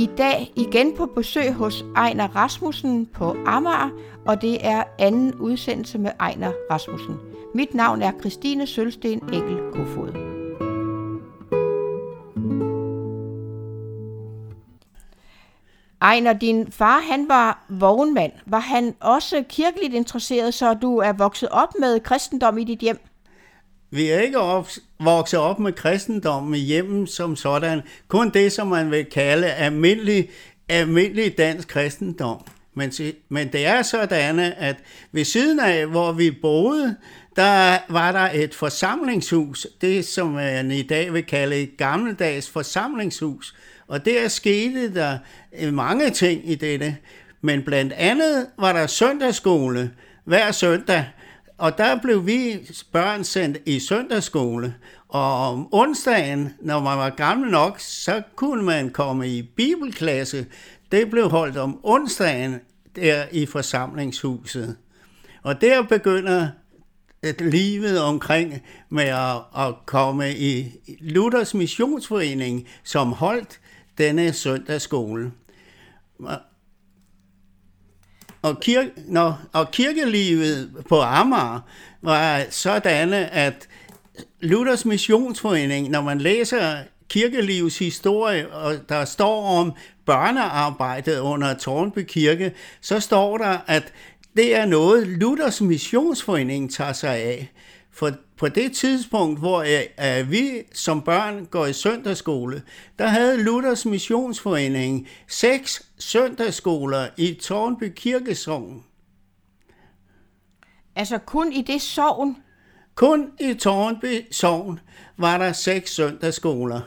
I dag igen på besøg hos Ejner Rasmussen på Amager, og det er anden udsendelse med Ejner Rasmussen. Mit navn er Christine Sølsten Engel Kofod. Ejner, din far han var vognmand. Var han også kirkeligt interesseret, så du er vokset op med kristendom i dit hjem? Vi er ikke op, op med kristendommen i hjemmen som sådan. Kun det, som man vil kalde almindelig, almindelig dansk kristendom. Men, men det er sådan, at ved siden af, hvor vi boede, der var der et forsamlingshus, det som man i dag vil kalde et gammeldags forsamlingshus. Og der skete der øh, mange ting i dette. Men blandt andet var der søndagsskole hver søndag, og der blev vi børn sendt i søndagsskole, og om onsdagen, når man var gammel nok, så kunne man komme i bibelklasse. Det blev holdt om onsdagen der i forsamlingshuset. Og der begynder øh, livet omkring med at, at komme i Luthers Missionsforening, som holdt denne søndagsskole. Og, kirke, no, og kirkelivet på Amager var sådan, at Luthers Missionsforening, når man læser kirkelivets historie, og der står om børnearbejdet under Tornby Kirke, så står der, at det er noget, Luthers Missionsforening tager sig af. For på det tidspunkt, hvor uh, vi som børn går i søndagsskole, der havde Luthers Missionsforening seks søndagsskoler i Tornby Kirkesogn. Altså kun i det sogn? Kun i Tornby Sogn var der seks søndagsskoler.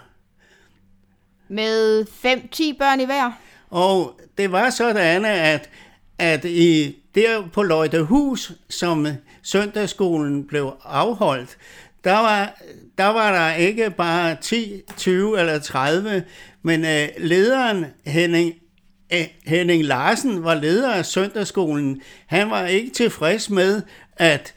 Med 5-10 børn i hver? Og det var sådan, at, at i der på Løjtehus, som søndagsskolen blev afholdt, der var, der var der ikke bare 10, 20 eller 30, men øh, lederen Henning, øh, Henning Larsen var leder af søndagsskolen. Han var ikke tilfreds med, at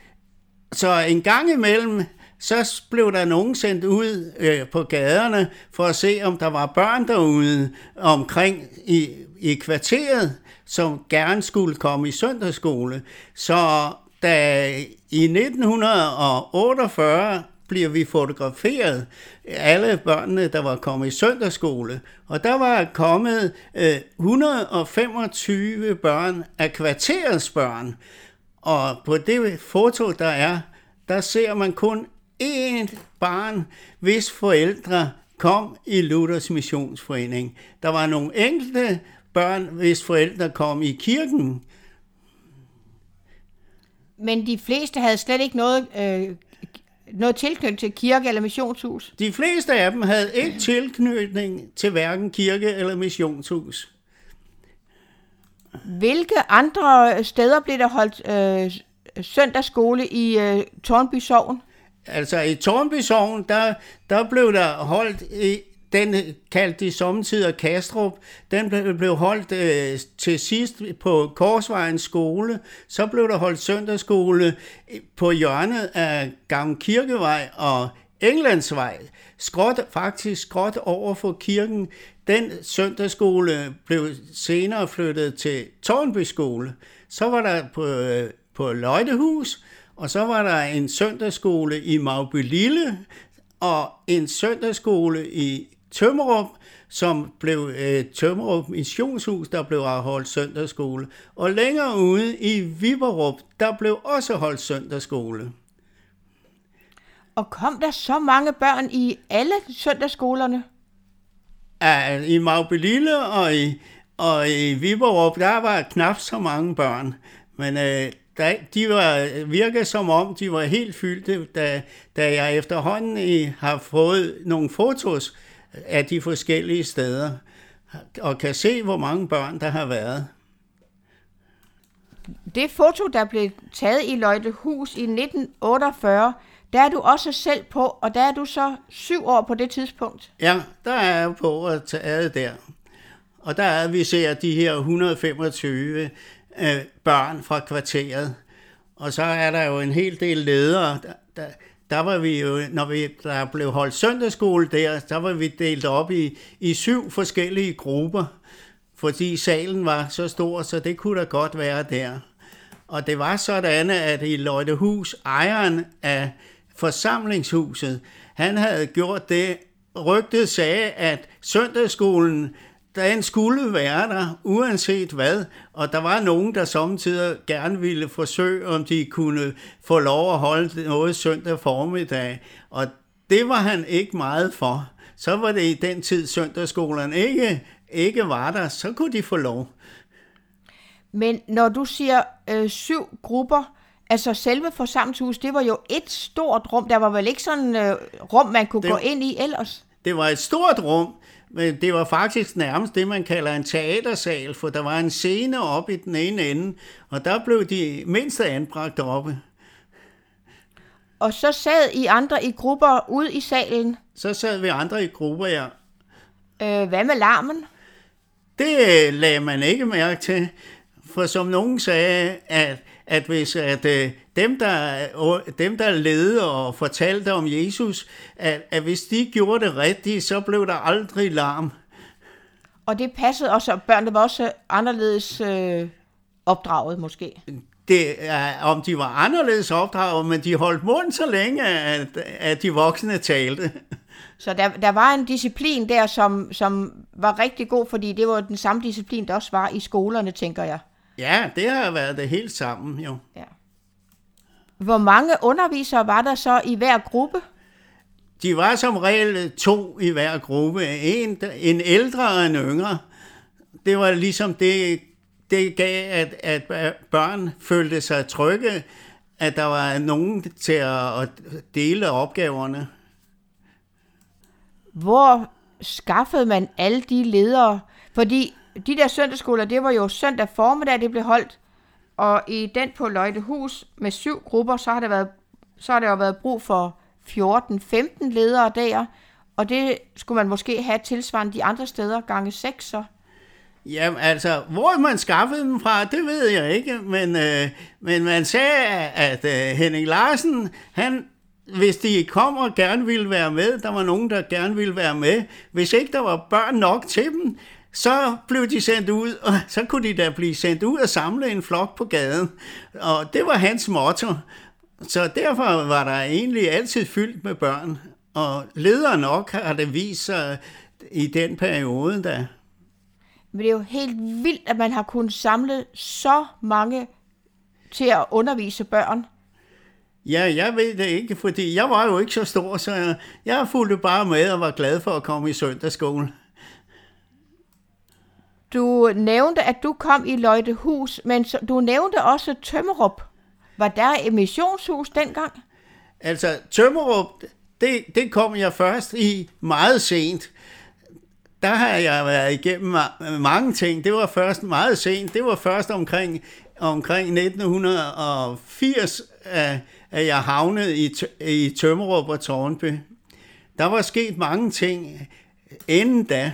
så en gang imellem, så blev der nogen sendt ud øh, på gaderne for at se, om der var børn derude omkring i, i kvarteret som gerne skulle komme i søndagsskole. Så da i 1948 bliver vi fotograferet, alle børnene, der var kommet i søndagsskole. Og der var kommet øh, 125 børn af kvarterets børn. Og på det foto, der er, der ser man kun én barn, hvis forældre kom i Luthers Missionsforening. Der var nogle enkelte børn, hvis forældre kom i kirken. Men de fleste havde slet ikke noget, øh, noget tilknytning til kirke eller missionshus? De fleste af dem havde ikke tilknytning til hverken kirke eller missionshus. Hvilke andre steder blev der holdt øh, søndagsskole i øh, Tornby Sogn? Altså i Tornby Sogn, der, der blev der holdt i, den kaldte de samtidig Kastrup. Den blev, blev holdt øh, til sidst på Korsvejens skole. Så blev der holdt søndagsskole øh, på hjørnet af Gamle Kirkevej og Englandsvej. Skråt, faktisk skråt over for kirken. Den søndagsskole blev senere flyttet til Tornby skole. Så var der på, øh, på Løjtehus, og så var der en søndagsskole i Magby Lille, og en søndagsskole i Tømmerup, som blev øh, Tømmerup Missionshus, der blev afholdt søndagsskole. Og længere ude i Viberup, der blev også holdt søndagsskole. Og kom der så mange børn i alle søndagsskolerne? Ja, I Magbelille og i, og i Viberup, der var knap så mange børn. Men øh, der, de var virket som om, de var helt fyldte, da, da jeg efterhånden har fået nogle fotos, af de forskellige steder, og kan se, hvor mange børn der har været. Det foto, der blev taget i Løjtehus i 1948, der er du også selv på, og der er du så syv år på det tidspunkt. Ja, der er jeg på at tage der. Og der er, vi ser de her 125 øh, børn fra kvarteret. Og så er der jo en hel del ledere, der, der, der var vi jo, når vi, der blev holdt søndagsskole der, der var vi delt op i, i syv forskellige grupper, fordi salen var så stor, så det kunne da godt være der. Og det var sådan, at i Løjtehus, ejeren af forsamlingshuset, han havde gjort det, rygtet sagde, at søndagsskolen, den skulle være der, uanset hvad, og der var nogen, der samtidig gerne ville forsøge, om de kunne få lov at holde noget søndag formiddag, og det var han ikke meget for. Så var det i den tid, søndagsskolerne ikke, ikke var der, så kunne de få lov. Men når du siger øh, syv grupper, altså selve forsamlingshuset, det var jo et stort rum. Der var vel ikke sådan øh, rum, man kunne det, gå ind i ellers? Det var et stort rum, men det var faktisk nærmest det, man kalder en teatersal, for der var en scene oppe i den ene ende, og der blev de mindste anbragt oppe. Og så sad I andre i grupper ude i salen? Så sad vi andre i grupper, ja. Øh, hvad med larmen? Det lagde man ikke mærke til, for som nogen sagde, at, at hvis at, øh, dem, der, dem, der ledede og fortalte om Jesus, at, at hvis de gjorde det rigtigt, så blev der aldrig larm. Og det passede også, og børnene var også anderledes øh, opdraget måske? Det, er, om de var anderledes opdraget, men de holdt mund så længe, at, at de voksne talte. Så der, der var en disciplin der, som, som var rigtig god, fordi det var den samme disciplin, der også var i skolerne, tænker jeg. Ja, det har været det helt sammen, jo. Ja. Hvor mange undervisere var der så i hver gruppe? De var som regel to i hver gruppe. En, en ældre og en yngre. Det var ligesom det, det gav, at, at børn følte sig trygge, at der var nogen til at dele opgaverne. Hvor skaffede man alle de ledere? Fordi de der søndagsskoler, det var jo søndag formiddag, det blev holdt. Og i den på Løjtehus med syv grupper, så har, det været, så har der jo været brug for 14-15 ledere der. Og det skulle man måske have tilsvarende de andre steder gange 6 så. Jamen altså, hvor man skaffede dem fra, det ved jeg ikke, men, øh, men man sagde, at øh, Henning Larsen, han, hvis de kom og gerne ville være med, der var nogen, der gerne ville være med, hvis ikke der var børn nok til dem, så blev de sendt ud, og så kunne de da blive sendt ud og samle en flok på gaden. Og det var hans motto. Så derfor var der egentlig altid fyldt med børn. Og ledere nok har det vist sig i den periode, der. Men det er jo helt vildt, at man har kunnet samle så mange til at undervise børn. Ja, jeg ved det ikke, fordi jeg var jo ikke så stor, så jeg, jeg fulgte bare med og var glad for at komme i søndagsskole. Du nævnte, at du kom i Løjtehus, men du nævnte også Tømmerup. Var der et missionshus dengang? Altså, Tømmerup, det, det kom jeg først i meget sent. Der har jeg været igennem mange ting. Det var først meget sent. Det var først omkring, omkring 1980, at jeg havnede i, i Tømmerup og Tårnby. Der var sket mange ting inden da.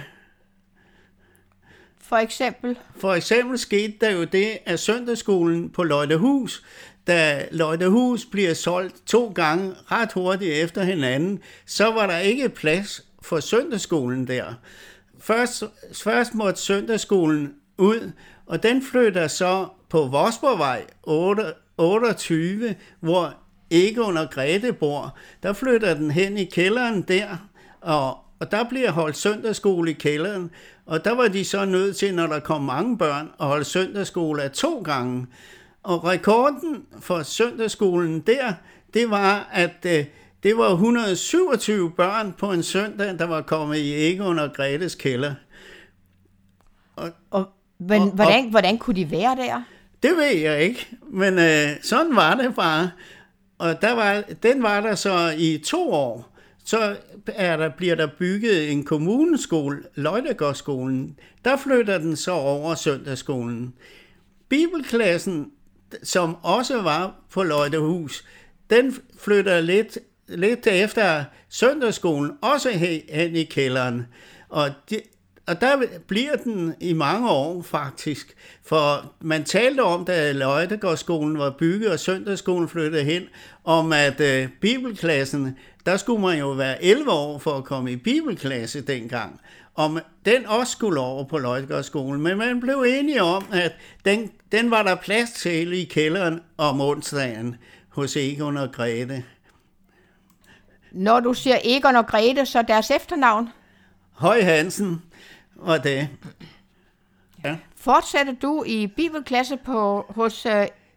For eksempel? For eksempel skete der jo det, at søndagsskolen på Løjtehus, da Løjtehus bliver solgt to gange ret hurtigt efter hinanden, så var der ikke plads for søndagsskolen der. Først, først måtte søndagsskolen ud, og den flytter så på Vosborgvej 28, hvor ikke under Grete bor. Der flytter den hen i kælderen der, og, og der bliver holdt søndagsskole i kælderen. Og der var de så nødt til, når der kom mange børn, at holde søndagsskole af to gange. Og rekorden for søndagsskolen der, det var, at øh, det var 127 børn på en søndag, der var kommet i Egon og Gretes kælder. Og, og, men og, hvordan, og, hvordan kunne de være der? Det ved jeg ikke, men øh, sådan var det bare. Og der var, den var der så i to år så er der, bliver der bygget en kommuneskole, Løjtegårdsskolen. Der flytter den så over søndagsskolen. Bibelklassen, som også var på Løjtehus, den flytter lidt, lidt efter søndagsskolen også hen i kælderen. Og, de, og der bliver den i mange år faktisk. For man talte om, da Løjdegårdsskolen var bygget, og søndagsskolen flyttede hen, om at øh, bibelklassen, der skulle man jo være 11 år for at komme i bibelklasse dengang. Om den også skulle over på Løjdegårdsskolen, men man blev enige om, at den, den var der plads til i kælderen om onsdagen hos Egon og Grete. Når du siger Egon og Grete, så deres efternavn? Høj Hansen og det. Ja. Fortsætter du i bibelklasse på, hos uh,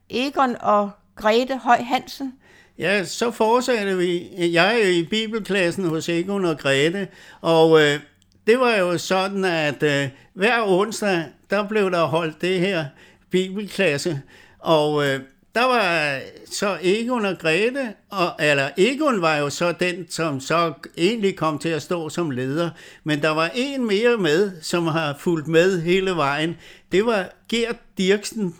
Egon og Grete Høj Hansen? Ja, så fortsatte vi. Jeg er i bibelklassen hos Egon og Grete, og øh, det var jo sådan, at øh, hver onsdag, der blev der holdt det her bibelklasse, og øh, der var så Egon og Grete, og, eller Egon var jo så den, som så egentlig kom til at stå som leder, men der var en mere med, som har fulgt med hele vejen. Det var Gert Dirksen.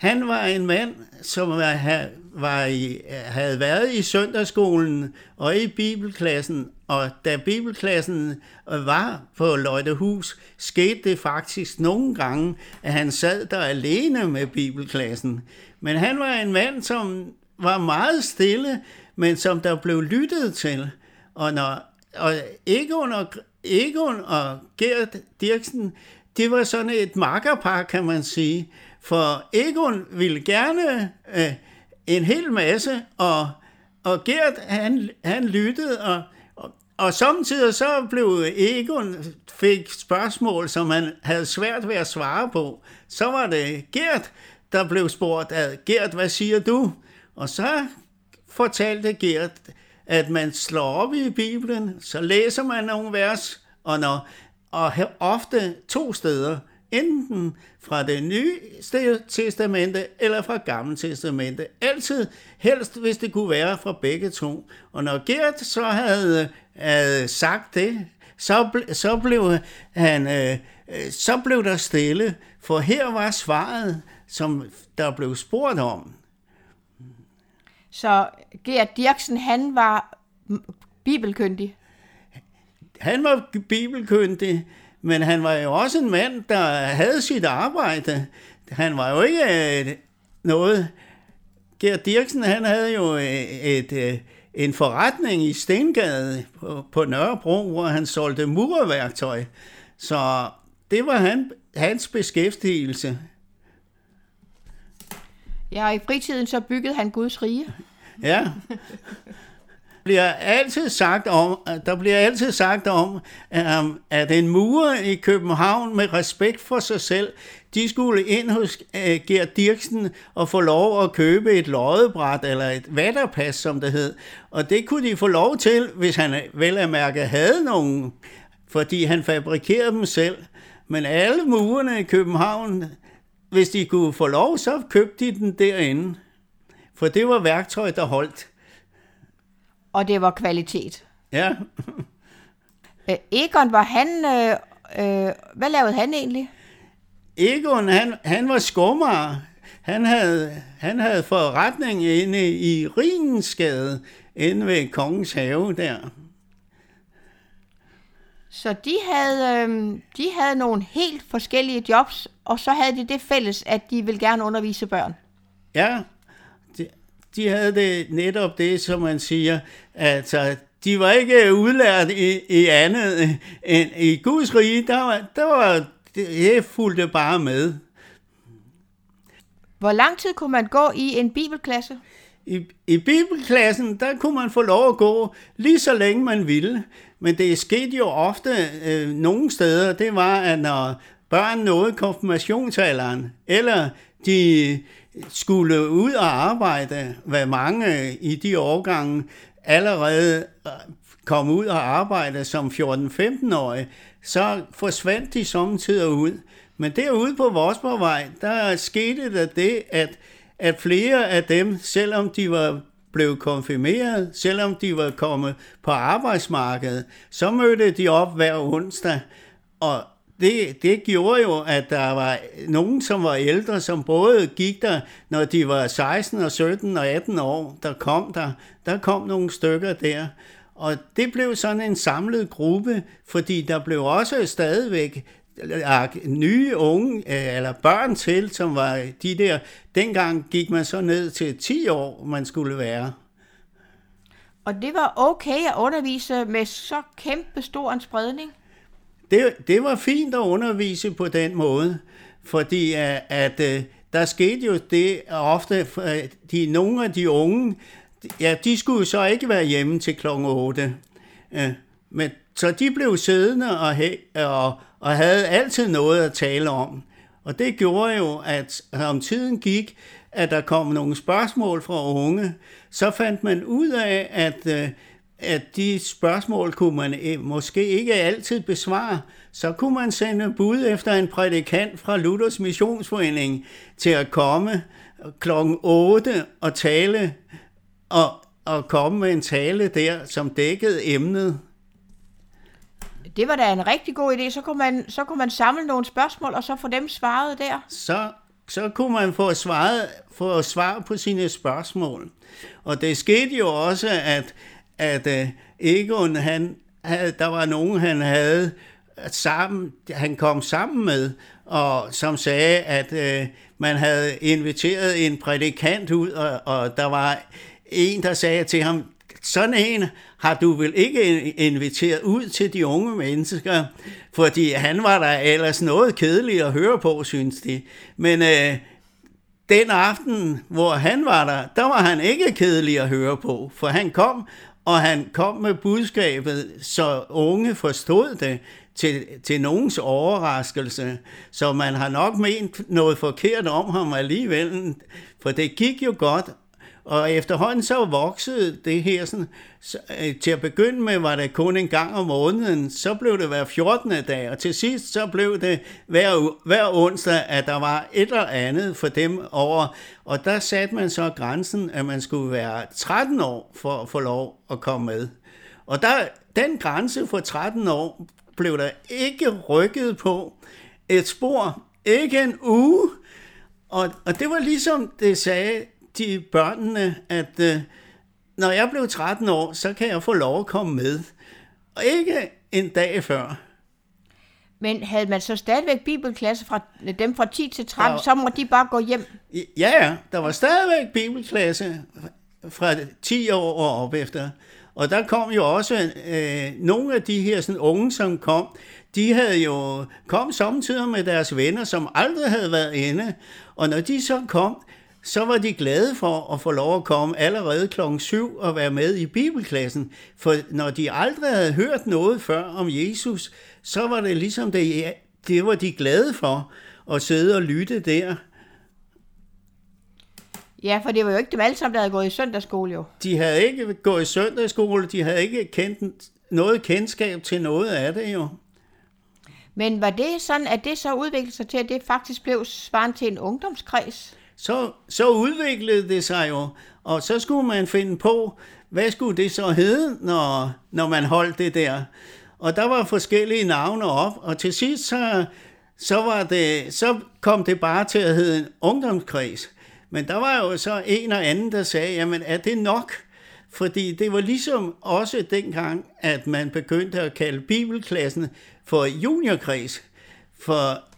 Han var en mand, som var, var i, havde været i søndagsskolen og i bibelklassen, og da bibelklassen var på Løjtehus, skete det faktisk nogle gange, at han sad der alene med bibelklassen. Men han var en mand, som var meget stille, men som der blev lyttet til. Og, når, og Egon og, Egon og Gert Dirksen, det var sådan et makkerpar, kan man sige. For Egon ville gerne øh, en hel masse, og, og Gert, han, han lyttede, og, og, og samtidig så blev Egon fik spørgsmål, som han havde svært ved at svare på. Så var det Gert, der blev spurgt, ad, Gert, hvad siger du? Og så fortalte Gert, at man slår op i Bibelen, så læser man nogle vers, og, når, og ofte to steder, enten fra det nye testamente eller fra gamle testamente. Altid helst, hvis det kunne være fra begge to. Og når Gert så havde, havde sagt det, så, ble, så, blev han, øh, så blev der stille, for her var svaret som der blev spurgt om. Så Gert Dirksen, han var bibelkyndig? Han var bibelkyndig, men han var jo også en mand, der havde sit arbejde. Han var jo ikke øh, noget... Gert Dirksen, han havde jo øh, et, et, øh, en forretning i Stengade på, på Nørrebro, hvor han solgte murværktøj. Så det var han, hans beskæftigelse. Ja, i fritiden så byggede han Guds rige. Ja. bliver altid sagt om, øh, der bliver altid sagt om, øh, at en murer i København med respekt for sig selv, de skulle ind hos øh, Gerd Gert Dirksen og få lov at købe et loddebræt eller et vatterpas, som det hed. Og det kunne de få lov til, hvis han vel at mærke havde nogen, fordi han fabrikerede dem selv. Men alle murerne i København, hvis de kunne få lov, så købte de den derinde. For det var værktøj, der holdt. Og det var kvalitet. Ja. Øh, Egon, var han... Øh, øh, hvad lavede han egentlig? Egon, han, han var skummer. Han havde, han havde forretning inde i Rinensgade, inde ved Kongens Have der. Så de havde, øh, de havde nogle helt forskellige jobs, og så havde de det fælles, at de ville gerne undervise børn. Ja, de, de havde det netop det, som man siger, altså de var ikke udlært i, i andet end i Guds rige, der var, der var det fulgte bare med. Hvor lang tid kunne man gå i en bibelklasse? I, I bibelklassen, der kunne man få lov at gå lige så længe man ville. Men det skete jo ofte øh, nogle steder, det var, at når børn nåede konfirmationsalderen, eller de skulle ud og arbejde, hvad mange i de årgange allerede øh, kom ud og arbejde som 14-15-årige, så forsvandt de samtidig ud. Men derude på Vosborgvej, der skete der det, at, at flere af dem, selvom de var blev konfirmeret, selvom de var kommet på arbejdsmarkedet, så mødte de op hver onsdag, og det, det gjorde jo, at der var nogen, som var ældre, som både gik der, når de var 16 og 17 og 18 år, der kom der. Der kom nogle stykker der. Og det blev sådan en samlet gruppe, fordi der blev også stadigvæk øh, nye unge, øh, eller børn til, som var de der, dengang gik man så ned til 10 år, man skulle være. Og det var okay at undervise med så kæmpe stor en spredning? Det, det var fint at undervise på den måde, fordi øh, at, at der skete jo det ofte, øh, de, nogle af de unge, ja, de skulle så ikke være hjemme til kl. 8. Men, så de blev siddende og, og, og havde altid noget at tale om. Og det gjorde jo, at om tiden gik, at der kom nogle spørgsmål fra unge, så fandt man ud af, at, øh, at de spørgsmål kunne man øh, måske ikke altid besvare. Så kunne man sende bud efter en prædikant fra Luthers Missionsforening til at komme klokken 8 og tale og, og komme med en tale der, som dækkede emnet. Det var da en rigtig god idé. Så kunne man, så kunne man samle nogle spørgsmål, og så få dem svaret der. Så, så kunne man få, svaret, få svar på sine spørgsmål. Og det skete jo også, at, at uh, Egon, han havde, der var nogen, han havde sammen, han kom sammen med, og som sagde, at øh, man havde inviteret en prædikant ud, og, og der var en, der sagde til ham, sådan en har du vel ikke inviteret ud til de unge mennesker, fordi han var der ellers noget kedelig at høre på, synes de. Men øh, den aften, hvor han var der, der var han ikke kedelig at høre på, for han kom, og han kom med budskabet, så unge forstod det til, til nogens overraskelse. Så man har nok ment noget forkert om ham alligevel, for det gik jo godt, og efterhånden så voksede det her sådan, så, øh, til at begynde med var det kun en gang om måneden, så blev det hver 14. dag, og til sidst så blev det hver, hver onsdag, at der var et eller andet for dem over, og der satte man så grænsen, at man skulle være 13 år for at få lov at komme med. Og der, den grænse for 13 år blev der ikke rykket på et spor, ikke en uge, og, og det var ligesom det sagde de børnene, at øh, når jeg blev 13 år, så kan jeg få lov at komme med. Og ikke en dag før. Men havde man så stadigvæk bibelklasse fra dem fra 10 til 13, der, så må de bare gå hjem? Ja, ja, der var stadigvæk bibelklasse fra 10 år og op efter. Og der kom jo også øh, nogle af de her sådan, unge, som kom, de havde jo kom samtidig med deres venner, som aldrig havde været inde. Og når de så kom, så var de glade for at få lov at komme allerede klokken 7 og være med i bibelklassen. For når de aldrig havde hørt noget før om Jesus, så var det ligesom det, det var de glade for at sidde og lytte der. Ja, for det var jo ikke dem alle sammen, der havde gået i søndagsskole jo. De havde ikke gået i søndagsskole, de havde ikke kendt noget kendskab til noget af det jo. Men var det sådan, at det så udviklede sig til, at det faktisk blev svarende til en ungdomskreds? Så, så udviklede det sig jo, og så skulle man finde på, hvad skulle det så hedde, når, når man holdt det der. Og der var forskellige navne op, og til sidst så, så, var det, så kom det bare til at hedde en ungdomskreds. Men der var jo så en og anden, der sagde, jamen er det nok? Fordi det var ligesom også dengang, at man begyndte at kalde bibelklassen for juniorkreds. For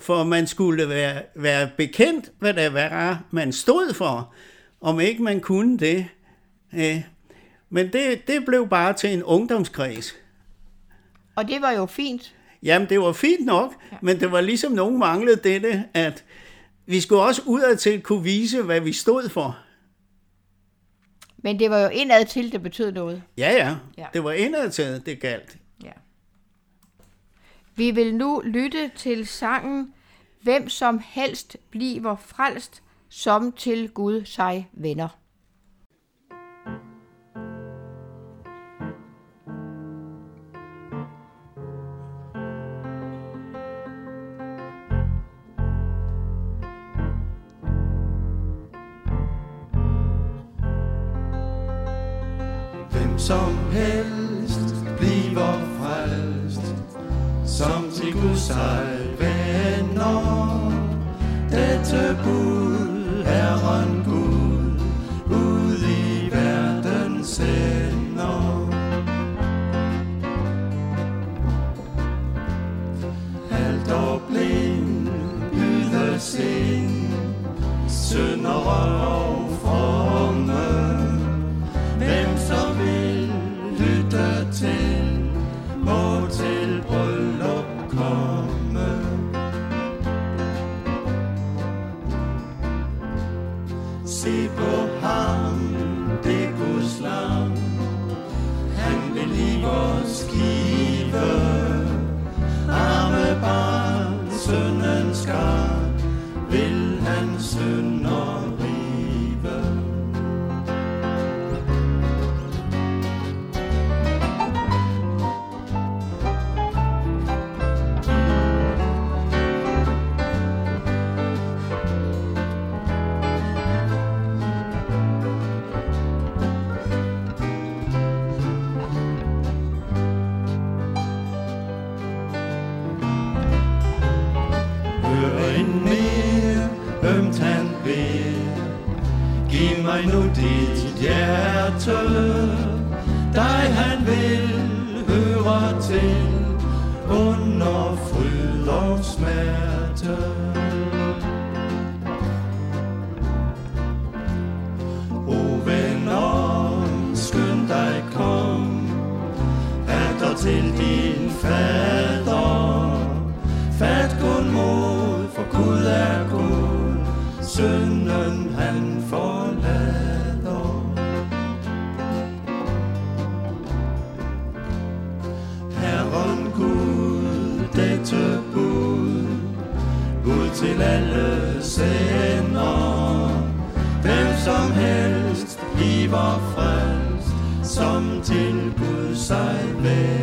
for man skulle være, være bekendt, hvad det var, man stod for, om ikke man kunne det. Øh, men det, det blev bare til en ungdomskreds. Og det var jo fint. Jamen, det var fint nok, ja. men det var ligesom nogen manglede dette, at vi skulle også udad til kunne vise, hvad vi stod for. Men det var jo indad til, det betød noget. Ja, ja. ja. Det var indad til, det galt. Vi vil nu lytte til sangen Hvem som helst bliver frelst, som til Gud sig vender. Hvem som helst bliver som til Gud sig vender. Dette bud, Herren Gud, ud i verden sender. Alt og blind, yder sind, syndere sig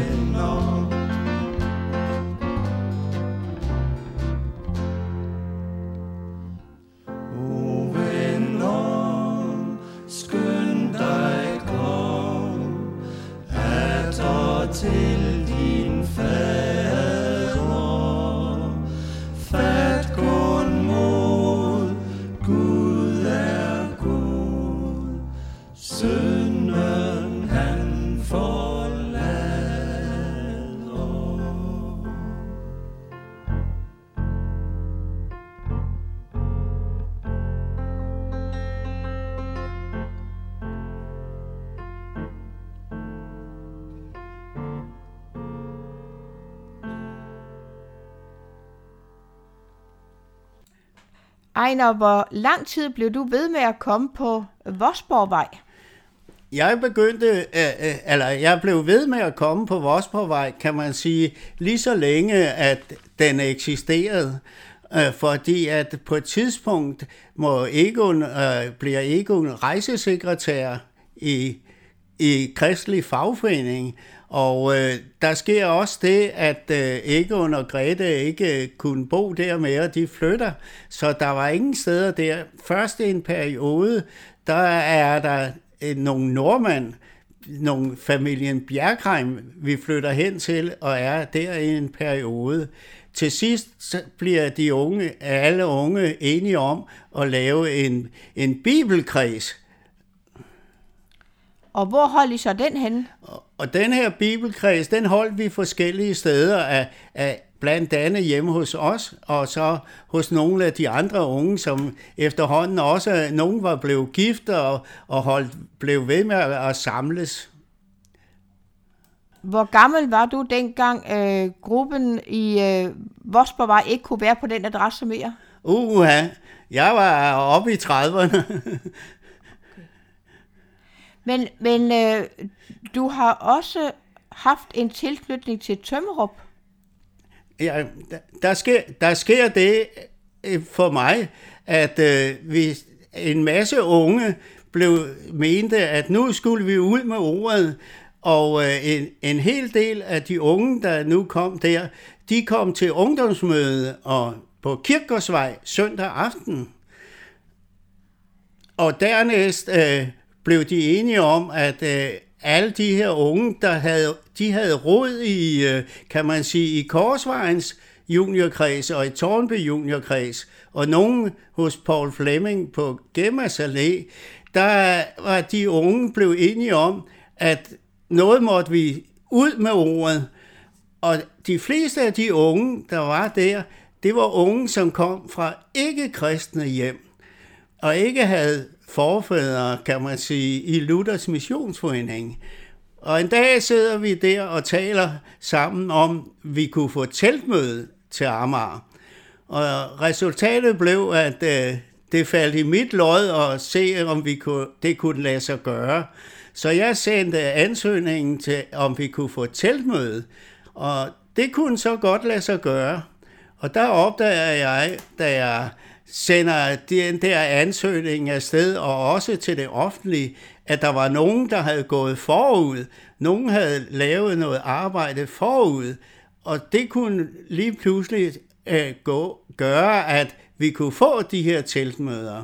Ejner, hvor lang tid blev du ved med at komme på Vosborgvej? Jeg begyndte, øh, øh, eller jeg blev ved med at komme på Vosborgvej, kan man sige, lige så længe, at den eksisterede. Øh, fordi at på et tidspunkt må Egon, øh, bliver Egon rejsesekretær i, i Kristelig Fagforening, og øh, der sker også det, at øh, Egon og Grete ikke øh, kunne bo der mere, de flytter, så der var ingen steder der. Først i en periode, der er der øh, nogle nordmænd, nogle familien Bjergheim, vi flytter hen til og er der i en periode. Til sidst bliver de unge, alle unge enige om at lave en, en bibelkreds. Og hvor holdt I så den henne? Og- Og den her bibelkreds, den holdt vi forskellige steder af, af blandt andet hjemme hos os, og så hos nogle af de andre unge, som efterhånden også, nogen var blevet gift og, og holdt, blev ved med at, at samles. Hvor gammel var du dengang øh, gruppen i øh, Vosborgvej ikke kunne være på den adresse mere? Uha, jeg var oppe i 30'erne. Men, men øh, du har også haft en tilknytning til Tømmerup. Ja, der, der, sker, der sker det øh, for mig, at øh, vi, en masse unge blev mente, at nu skulle vi ud med ordet, og øh, en, en hel del af de unge, der nu kom der, de kom til ungdomsmøde og på Kirkegårdsvej søndag aften. Og dernæst øh, blev de enige om, at øh, alle de her unge, der havde, de havde råd i, øh, kan man sige, i Korsvejens juniorkreds og i Tornby juniorkreds, og nogen hos Paul Fleming på Gemmas Allé, der var de unge blev enige om, at noget måtte vi ud med ordet. Og de fleste af de unge, der var der, det var unge, som kom fra ikke-kristne hjem og ikke havde forfædre, kan man sige, i Luthers missionsforening. Og en dag sidder vi der og taler sammen om, vi kunne få teltmøde til Amager. Og resultatet blev, at øh, det faldt i mit lod at se, om vi kunne, det kunne lade sig gøre. Så jeg sendte ansøgningen til, om vi kunne få teltmøde. Og det kunne så godt lade sig gøre. Og der opdager jeg, da jeg sender den der ansøgning afsted, og også til det offentlige, at der var nogen, der havde gået forud. Nogen havde lavet noget arbejde forud, og det kunne lige pludselig øh, gå, gøre, at vi kunne få de her teltmøder.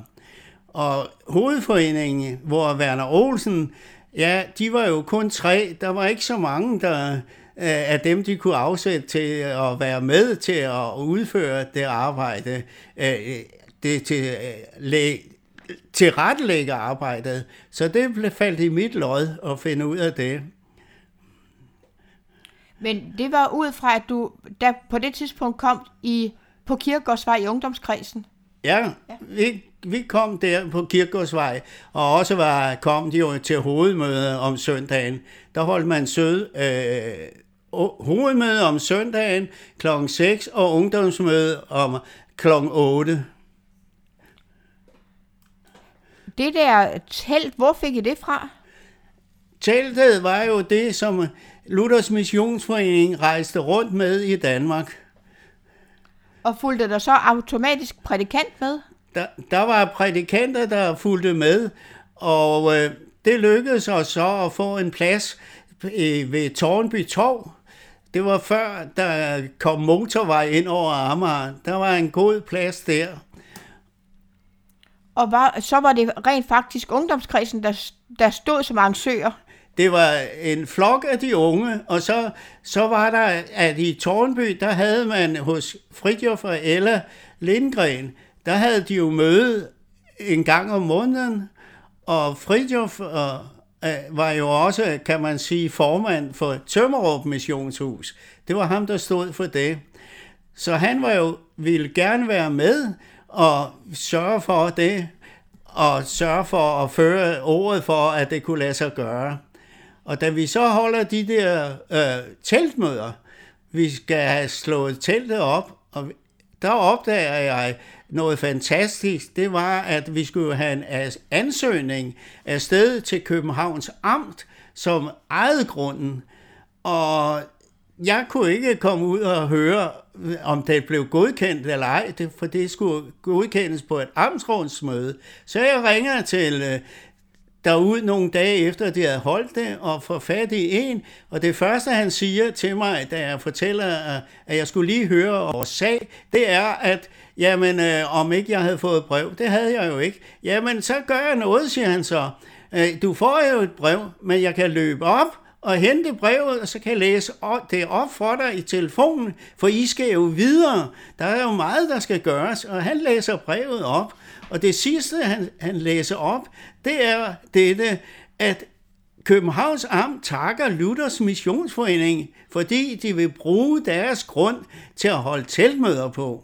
Og hovedforeningen, hvor Werner Olsen, ja, de var jo kun tre. Der var ikke så mange, der øh, af dem, de kunne afsætte til at være med til at udføre det arbejde, øh, det til, til rettelægge arbejdet. Så det blev faldt i mit lod at finde ud af det. Men det var ud fra, at du der på det tidspunkt kom i på Kirkegårdsvej i ungdomskredsen. Ja, vi, vi kom der på Kirkegårdsvej, og også var, kom de jo til hovedmøde om søndagen. Der holdt man sød øh, hovedmøde om søndagen kl. 6 og ungdomsmøde om kl. 8. Det der telt, hvor fik I det fra? Teltet var jo det, som Luthers Missionsforening rejste rundt med i Danmark. Og fulgte der så automatisk prædikant med? Der, der var prædikanter, der fulgte med, og øh, det lykkedes os så at få en plads øh, ved Tårnby Torv. Det var før, der kom motorvej ind over Amager. Der var en god plads der. Og var, så var det rent faktisk ungdomskredsen, der, der stod som arrangør. Det var en flok af de unge, og så, så var der, at i Tornby, der havde man hos Fridjof og Ella Lindgren, der havde de jo møde en gang om måneden, og Fridjof og, øh, var jo også, kan man sige, formand for Tømmerup Missionshus. Det var ham, der stod for det. Så han var jo, ville gerne være med og sørge for det, og sørge for at føre ordet for, at det kunne lade sig gøre. Og da vi så holder de der øh, teltmøder, vi skal have slået teltet op, og der opdager jeg noget fantastisk. Det var, at vi skulle have en as- ansøgning afsted til Københavns Amt, som ejede grunden. Og jeg kunne ikke komme ud og høre, øh, om det blev godkendt eller ej, for det skulle godkendes på et amtsrådsmøde. Så jeg ringer til øh, derud nogle dage efter, at de havde holdt det, og får fat i en, og det første, han siger til mig, da jeg fortæller, øh, at jeg skulle lige høre vores sag, det er, at jamen, øh, om ikke jeg havde fået brev, det havde jeg jo ikke. Jamen, så gør jeg noget, siger han så. Øh, du får jo et brev, men jeg kan løbe op, og hente brevet, og så kan jeg læse det op for dig i telefonen, for I skal jo videre. Der er jo meget, der skal gøres, og han læser brevet op. Og det sidste, han, han læser op, det er dette, at Københavns Amt takker Luthers Missionsforening, fordi de vil bruge deres grund til at holde teltmøder på.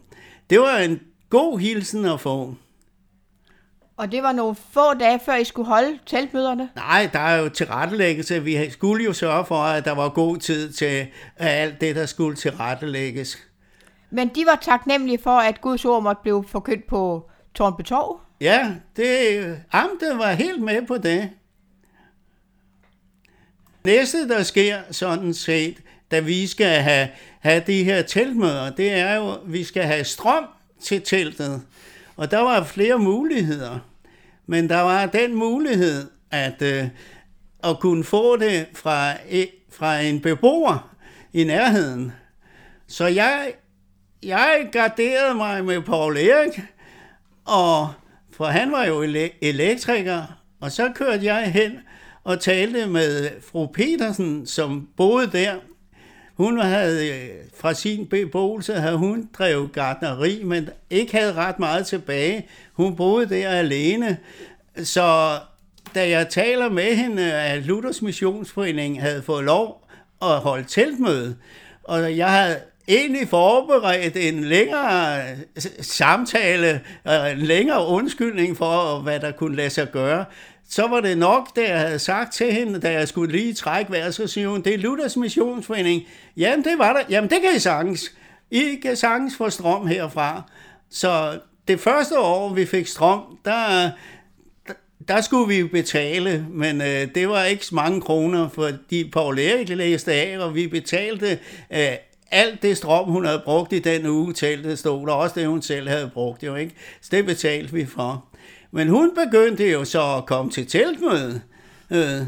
Det var en god hilsen at få. Og det var nogle få dage, før I skulle holde teltmøderne. Nej, der er jo tilrettelæggelse. Vi skulle jo sørge for, at der var god tid til alt det, der skulle tilrettelægges. Men de var taknemmelige for, at Guds ord måtte blive forkyndt på Tornby Torv. Ja, det, amtet var helt med på det. Næste, der sker sådan set, da vi skal have, have de her teltmøder, det er jo, at vi skal have strøm til teltet. Og der var flere muligheder. Men der var den mulighed, at, øh, at kunne få det fra, e, fra en beboer i nærheden. Så jeg, jeg garderede mig med Paul Erik, og for han var jo elektriker, og så kørte jeg hen og talte med fru Petersen, som boede der. Hun havde øh, fra sin beboelse, havde hun drevet gardneri, men ikke havde ret meget tilbage. Hun boede der alene. Så da jeg taler med hende, at Luthers Missionsforening havde fået lov at holde teltmøde, og jeg havde egentlig forberedt en længere øh, samtale, øh, en længere undskyldning for, hvad der kunne lade sig gøre, så var det nok, da jeg havde sagt til hende, da jeg skulle lige trække vejret, så siger hun, det er Luthers Missionsforening. Jamen, det var der. Jamen, det kan I sagtens. I kan sagtens få strøm herfra. Så det første år, vi fik strøm, der, der skulle vi betale, men øh, det var ikke mange kroner, fordi Paul Erik læste af, og vi betalte øh, alt det strøm, hun havde brugt i den uge, teltet stod og også det, hun selv havde brugt, jo ikke? Så det betalte vi for. Men hun begyndte jo så at komme til teltmøde. Øh,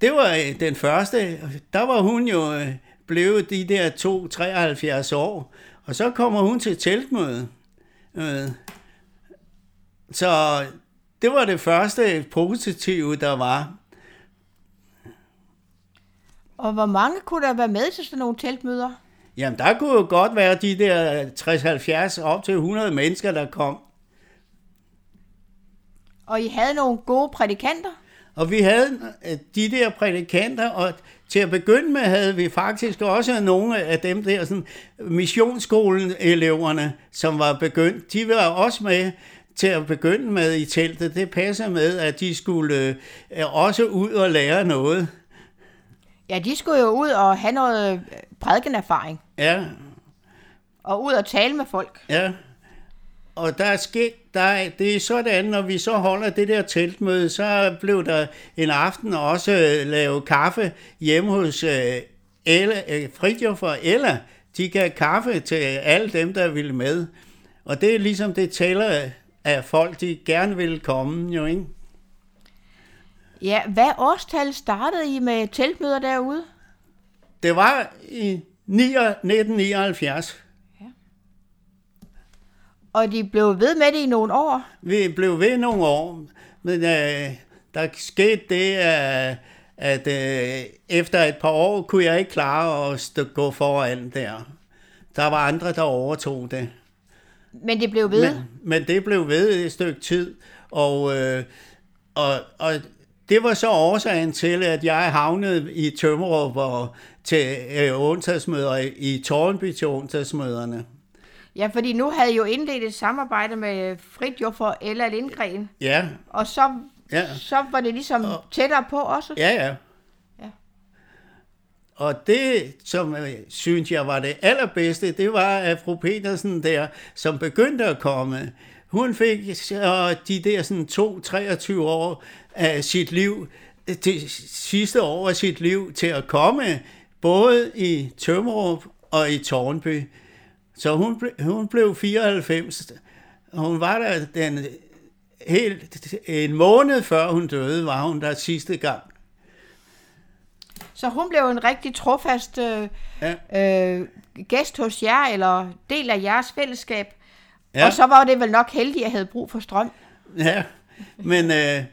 det var øh, den første. Der var hun jo øh, blevet de der to 73 år, og så kommer hun til teltmøde. Så det var det første positive, der var. Og hvor mange kunne der være med til sådan nogle teltmøder? Jamen, der kunne jo godt være de der 60-70 op til 100 mennesker, der kom. Og I havde nogle gode prædikanter? Og vi havde øh, de der prædikanter, og til at begynde med havde vi faktisk også nogle af dem der sådan, missionsskolen-eleverne, som var begyndt. De var også med til at begynde med i teltet. Det passer med, at de skulle øh, også ud og lære noget. Ja, de skulle jo ud og have noget øh, prædikenerfaring. Ja, Og ud og tale med folk. Ja, og der er sket, der er, det er sådan, når vi så holder det der teltmøde, så blev der en aften også lavet kaffe hjemme hos øh, Ella, øh, Fridtjof og Ella. De gav kaffe til alle dem, der ville med. Og det er ligesom, det tæller af folk, de gerne vil komme, jo ikke? Ja, hvad årstal startede I med teltmøder derude? Det var i 1979. Og de blev ved med det i nogle år. Vi blev ved nogle år, men øh, der skete det, at, at øh, efter et par år kunne jeg ikke klare at stå, gå foran der. Der var andre, der overtog det. Men det blev ved. Men, men det blev ved et stykke tid, og, øh, og, og det var så årsagen til, at jeg havnede i Tømmerup og til øh, onsdagsmøder i, Tornby til onsdagsmøderne. Ja, fordi nu havde I jo indledt et samarbejde med Fridtjof og Ella Lindgren. Ja, Og så, Ja. så var det ligesom tættere på også. Ja, ja. Ja. Og det, som øh, synes jeg var det allerbedste, det var, at fru Petersen der, som begyndte at komme, hun fik så de der sådan to, 23 år af sit liv, det sidste år af sit liv, til at komme både i Tømmerup og i Tornby. Så hun, ble, hun blev 94. og Hun var der den helt en måned før hun døde, var hun der sidste gang. Så hun blev en rigtig trofast øh, Ja. øh, gæst hos jer, eller del af jeres fællesskab. Ja. Og så var det vel nok heldigt, at jeg havde brug for strøm. Ja, men, øh,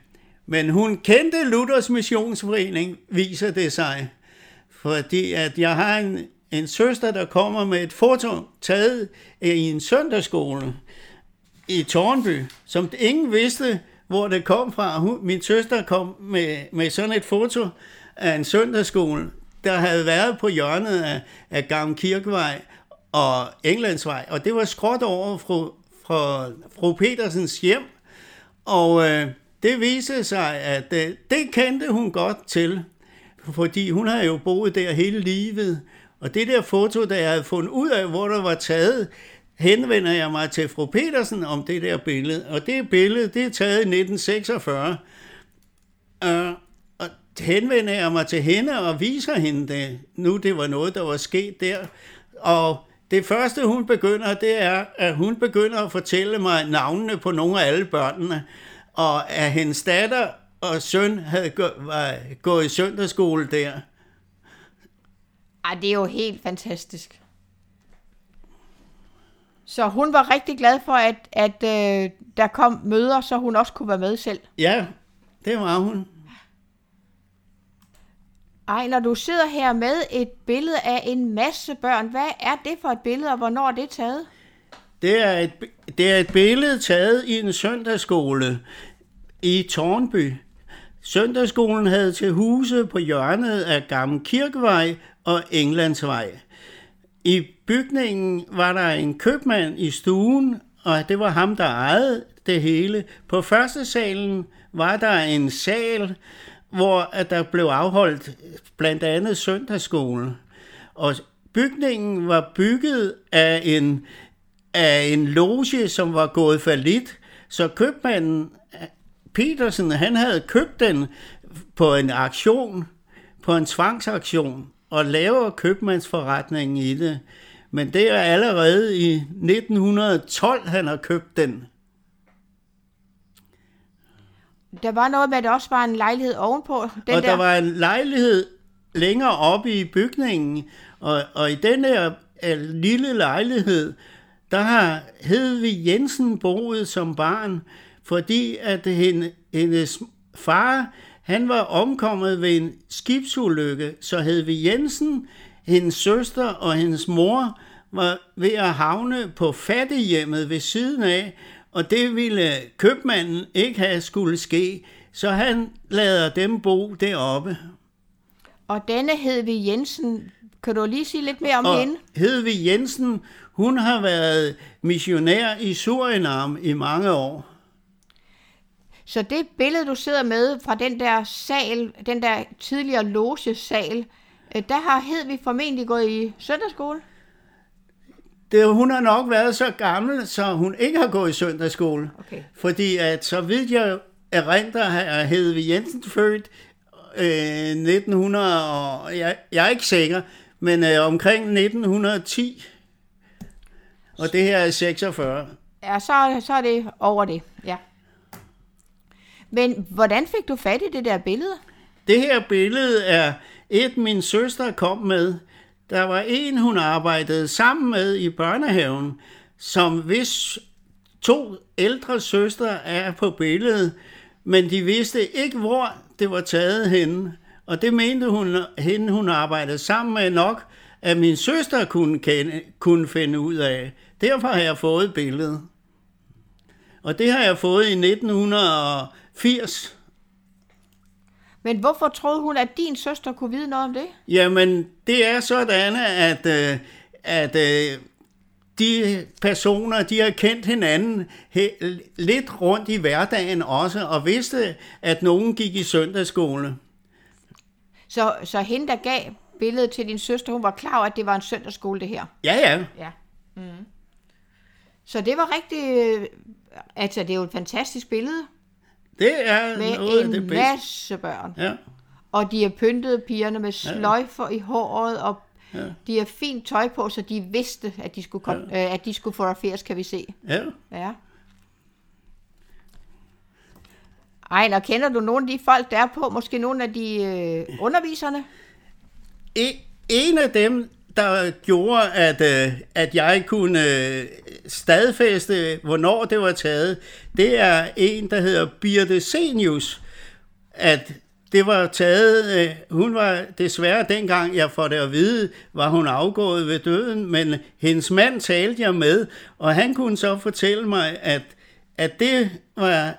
men hun kendte Luthers Missionsforening, viser det sig. Fordi at jeg har en, en søster, der kommer med et foto taget i en søndagsskole i Tornby, som ingen vidste, hvor det kom fra. Hun, min søster kom med, med sådan et foto af en søndagsskole, der havde været på hjørnet af, af Gamle Kirkevej og Englandsvej, og det var skråt over fru, fra fru Petersens hjem, og øh, det viste sig, at øh, det kendte hun godt til, fordi hun havde jo boet der hele livet. Og det der foto, der jeg havde fundet ud af, hvor der var taget, henvender jeg mig til fru Petersen om det der billede. Og det billede, det er taget i 1946. Øh, og henvender jeg mig til hende og viser hende det. Nu det var noget, der var sket der. Og det første, hun begynder, det er, at hun begynder at fortælle mig navnene på nogle af alle børnene. Og at hendes datter og søn havde var gået i søndagsskole der. Ej, det er jo helt fantastisk. Så hun var rigtig glad for, at, at øh, der kom møder, så hun også kunne være med selv. Ja, det var hun. Ej, når du sidder her med et billede af en masse børn, hvad er det for et billede, og hvornår er det taget? Det er et, det er et billede taget i en søndagsskole i Tornby. Søndagsskolen havde til huse på hjørnet af Gamle Kirkevej og Englandsvej. I bygningen var der en købmand i stuen, og det var ham, der ejede det hele. På første salen var der en sal, hvor der blev afholdt blandt andet søndagsskole. Og bygningen var bygget af en, af en loge, som var gået for lidt. Så købmanden Petersen, han havde købt den på en aktion, på en tvangsaktion, og laver købmandsforretningen i det. Men det er allerede i 1912, han har købt den. Der var noget med, at der også var en lejlighed ovenpå. Den og der. der var en lejlighed længere oppe i bygningen, og, og i den her øh, lille lejlighed, der har Hedvig Jensen boet som barn, fordi at hende, hendes far han var omkommet ved en skibsulykke, så Hedvig Jensen, hendes søster og hendes mor var ved at havne på fattighjemmet ved siden af, og det ville købmanden ikke have skulle ske, så han lader dem bo deroppe. Og denne Hedvig Jensen, kan du lige sige lidt mere om Og hende? Hedvig Jensen, hun har været missionær i Surinam i mange år. Så det billede, du sidder med fra den der sal, den der tidligere logesal, øh, der har Hedvig formentlig gået i søndagsskole. Det, hun har nok været så gammel, så hun ikke har gået i søndagsskole. Okay. Fordi at så vidt jeg erindrer, er Hedvig Jensen født øh, 1900, og jeg, jeg er ikke sikker, men øh, omkring 1910. Og det her er 46. Ja, så, så er det over det, ja. Men hvordan fik du fat i det der billede? Det her billede er et, min søster kom med. Der var en, hun arbejdede sammen med i børnehaven, som hvis to ældre søstre er på billedet, men de vidste ikke, hvor det var taget henne. Og det mente hun, hende, hun arbejdede sammen med nok, at min søster kunne, kende, kunne finde ud af. Derfor har jeg fået billedet. Og det har jeg fået i 1900 1980. Men hvorfor troede hun, at din søster kunne vide noget om det? Jamen, det er sådan, at, øh, at øh, de personer, de har kendt hinanden he- lidt rundt i hverdagen også, og vidste, at nogen gik i søndagsskole. Så, så hende, der gav billedet til din søster, hun var klar over, at det var en søndagsskole, det her. Ja, ja. Ja. Mm. Så det var rigtig... øh, Altså, det er jo et fantastisk billede Det er med noget af en det bedste. masse børn. Ja, Og de er pyntet pigerne med sløjfer i håret, og Ja. de har fint tøj på, så de vidste, at de skulle, komme, ja. øh, at de skulle fotograferes, kan vi se. ja. Ja. Ej, og kender du nogle af de folk, der er på? Måske nogle af de øh, underviserne? E- en af dem, der gjorde, at, øh, at jeg kunne øh, stadfæste, hvornår det var taget, det er en, der hedder Birte Senius, at det var taget, øh, hun var desværre dengang, jeg får det at vide, var hun afgået ved døden, men hendes mand talte jeg med, og han kunne så fortælle mig, at, at det var,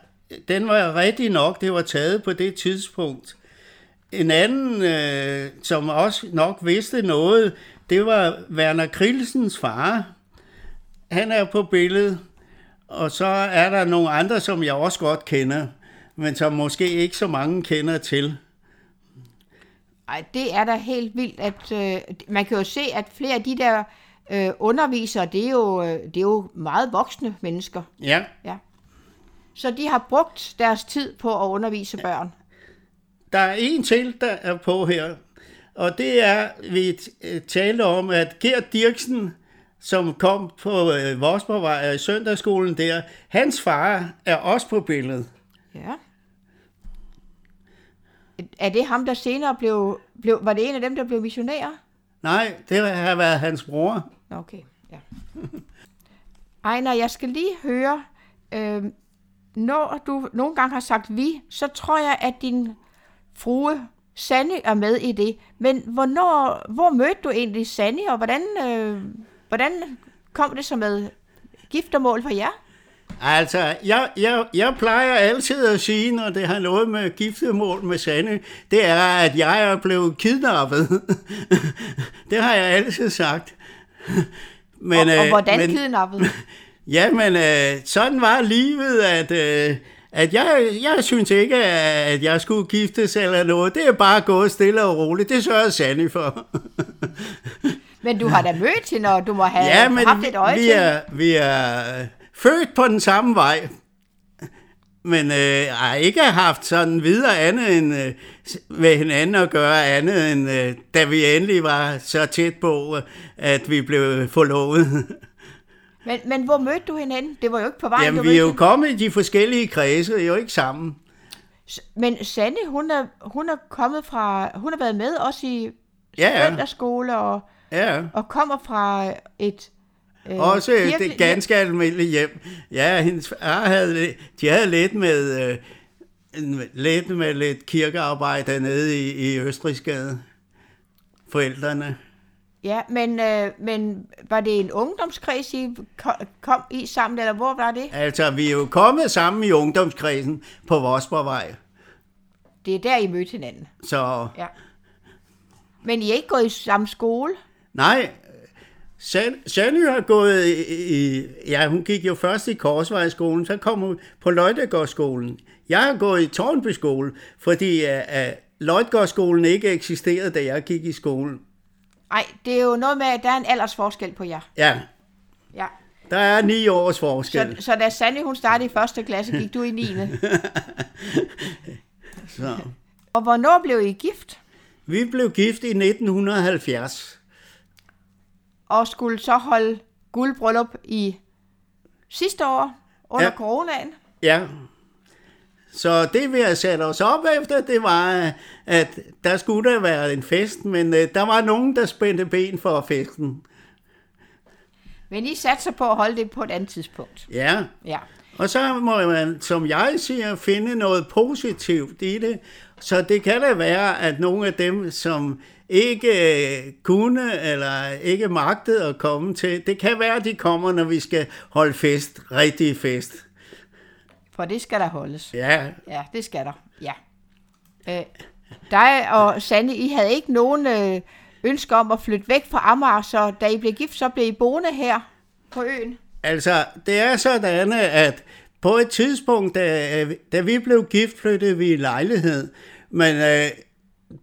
den var rigtig nok, det var taget på det tidspunkt. En anden, øh, som også nok vidste noget, det var Werner Krillsens far. Han er på billedet. Og så er der nogle andre, som jeg også godt kender, men som måske ikke så mange kender til. Ej, det er da helt vildt, at øh, man kan jo se, at flere af de der øh, undervisere, det er, jo, øh, det er jo meget voksne mennesker. Ja, Ja. Så de har brugt deres tid på at undervise børn. der er en til, der er på her, og det er, vi øh, talte om, at Gert Dirksen, som kom på øh, Vosborgvej i søndagsskolen der, hans far er også på billedet. Ja. Er det ham, der senere blev, blev... Var det en af dem, der blev missionærer? Nej, det har været hans bror. Okay, ja. Ejner, jeg skal lige høre, øh, når du nogle gange har sagt vi, så tror jeg, at din frue Sanne er med i det. Men hvornår, hvor mødte du egentlig Sanne, og hvordan, øh, hvordan kom det så med giftermål for jer? Altså, jeg, jeg, jeg plejer altid at sige, når det har noget med giftemål med Sande, det er, at jeg er blevet kidnappet. det har jeg altid sagt. Men, og, og øh, hvordan men, kidnappet? Ja, men øh, sådan var livet, at, øh, at jeg, jeg synes ikke, at jeg skulle giftes eller noget. Det er bare gået stille og roligt. Det sørger Sande for. Men du har da mødt hende, og du må have ja, men haft et øje vi til er, vi er øh, født på den samme vej. Men øh, har ikke haft sådan videre andet end øh, med hinanden at gøre andet end øh, da vi endelig var så tæt på, øh, at vi blev forlovet. Men, men hvor mødte du hende henne? Det var jo ikke på vejen, Jamen, du vi er jo kommet i de forskellige kredse, jo ikke sammen. Men Sanne, hun er, hun er kommet fra, hun har været med også i Ja, ja. søndagsskole og, Ja, og kommer fra et øh, også det ganske almindelige hjem. Ja, hendes far havde, de havde lidt med, øh, lidt med lidt kirkearbejde nede i, i Østrigsgade. Forældrene. Ja, men, øh, men var det en ungdomskreds, I ko- kom i sammen, eller hvor var det? Altså, vi er jo kommet sammen i ungdomskredsen på Vosborgvej. Det er der, I mødte hinanden. Så Ja. Men I er ikke gået i samme skole? nej, San- Sanny har gået i, ja, hun gik jo først i Korsvejskolen, så kom hun på Løjtegårdsskolen. Jeg har gået i Tornby skole, fordi uh, uh, Løjtegårdsskolen ikke eksisterede, da jeg gik i skole. Nej, det er jo noget med, at der er en aldersforskel på jer. Ja, Ja. der er ni års forskel. Så, så da Sandy hun startede i første klasse, gik du i 9. Så. Og hvornår blev I gift? Vi blev gift i 1970. Og skulle så holde guldbryllup i sidste år under Ja. coronaen? Ja. Så det vi havde sat os op efter, det var, at der skulle der være en fest, men øh, der var nogen, der spændte ben for festen. Men I satser på at holde det på et andet tidspunkt. Ja. Ja. Og så må man, som jeg siger, finde noget positivt i det. Så det kan da være, at nogle af dem, som ikke øh, kunne eller ikke magtede at komme til, det kan være, at de kommer, når vi skal holde fest, rigtig fest. For det skal der holdes. Ja, Ja, det skal der. Ja. Øh, dig og Sanne, I havde ikke nogen øh, ønsker om at flytte væk fra Amager, så da I blev gift, så blev I boende her på øen. Altså, det er sådan, at på et tidspunkt, da, da vi blev gift, flyttede vi i lejlighed. Men øh,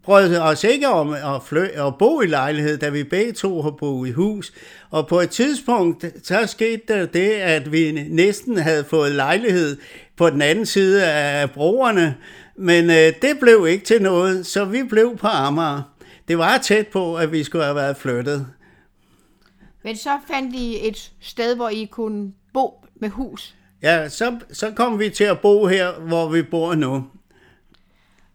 brød os ikke om at, fly, at bo i lejlighed, da vi begge to har boet i hus. Og på et tidspunkt, så skete der det, at vi næsten havde fået lejlighed på den anden side af broerne. Men øh, det blev ikke til noget, så vi blev på Amager. Det var tæt på, at vi skulle have været flyttet. Men så fandt I et sted, hvor I kunne bo med hus. Ja, så, så kom vi til at bo her, hvor vi bor nu.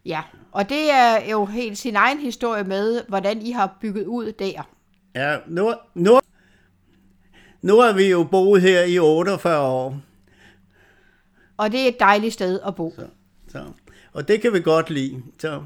Ja, og det er jo helt sin egen historie med, hvordan I har bygget ud der. Ja, nu, nu, nu har vi jo boet her i 48 år, og det er et dejligt sted at bo. så, og det kan vi godt lide. Så.